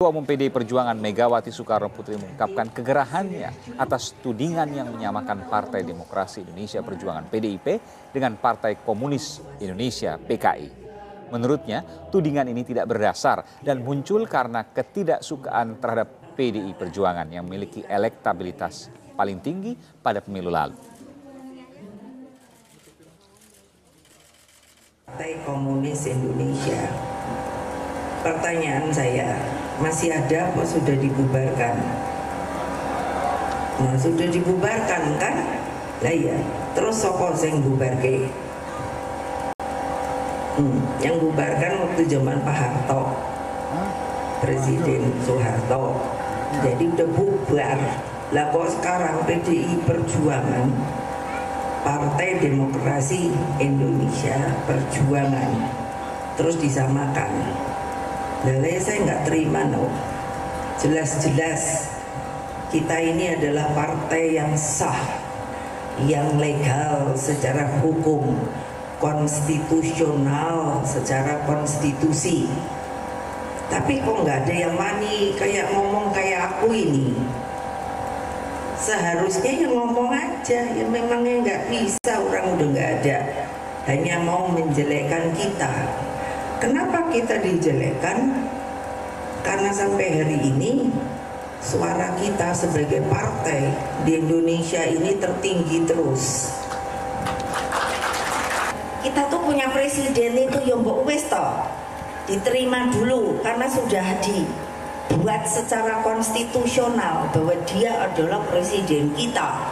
Ketua Umum PDI Perjuangan Megawati Soekarno Putri mengungkapkan kegerahannya atas tudingan yang menyamakan Partai Demokrasi Indonesia Perjuangan PDIP dengan Partai Komunis Indonesia PKI. Menurutnya, tudingan ini tidak berdasar dan muncul karena ketidaksukaan terhadap PDI Perjuangan yang memiliki elektabilitas paling tinggi pada pemilu lalu. Partai Komunis Indonesia. Pertanyaan saya, masih ada apa sudah dibubarkan? Nah, sudah dibubarkan kan? Lah iya, terus sopo sing bubarke? Hmm, yang bubarkan waktu zaman Pak Harto. Presiden Soeharto. Jadi udah bubar. Lah kok sekarang PDI Perjuangan Partai Demokrasi Indonesia Perjuangan terus disamakan Lalu saya nggak terima no. Jelas-jelas kita ini adalah partai yang sah, yang legal secara hukum, konstitusional secara konstitusi. Tapi kok nggak ada yang mani kayak ngomong kayak aku ini. Seharusnya yang ngomong aja, ya memangnya nggak bisa orang udah nggak ada. Hanya mau menjelekkan kita, Kenapa kita dijelekkan? Karena sampai hari ini suara kita sebagai partai di Indonesia ini tertinggi terus. Kita tuh punya presiden itu yang mbok wis diterima dulu karena sudah dibuat secara konstitusional bahwa dia adalah presiden kita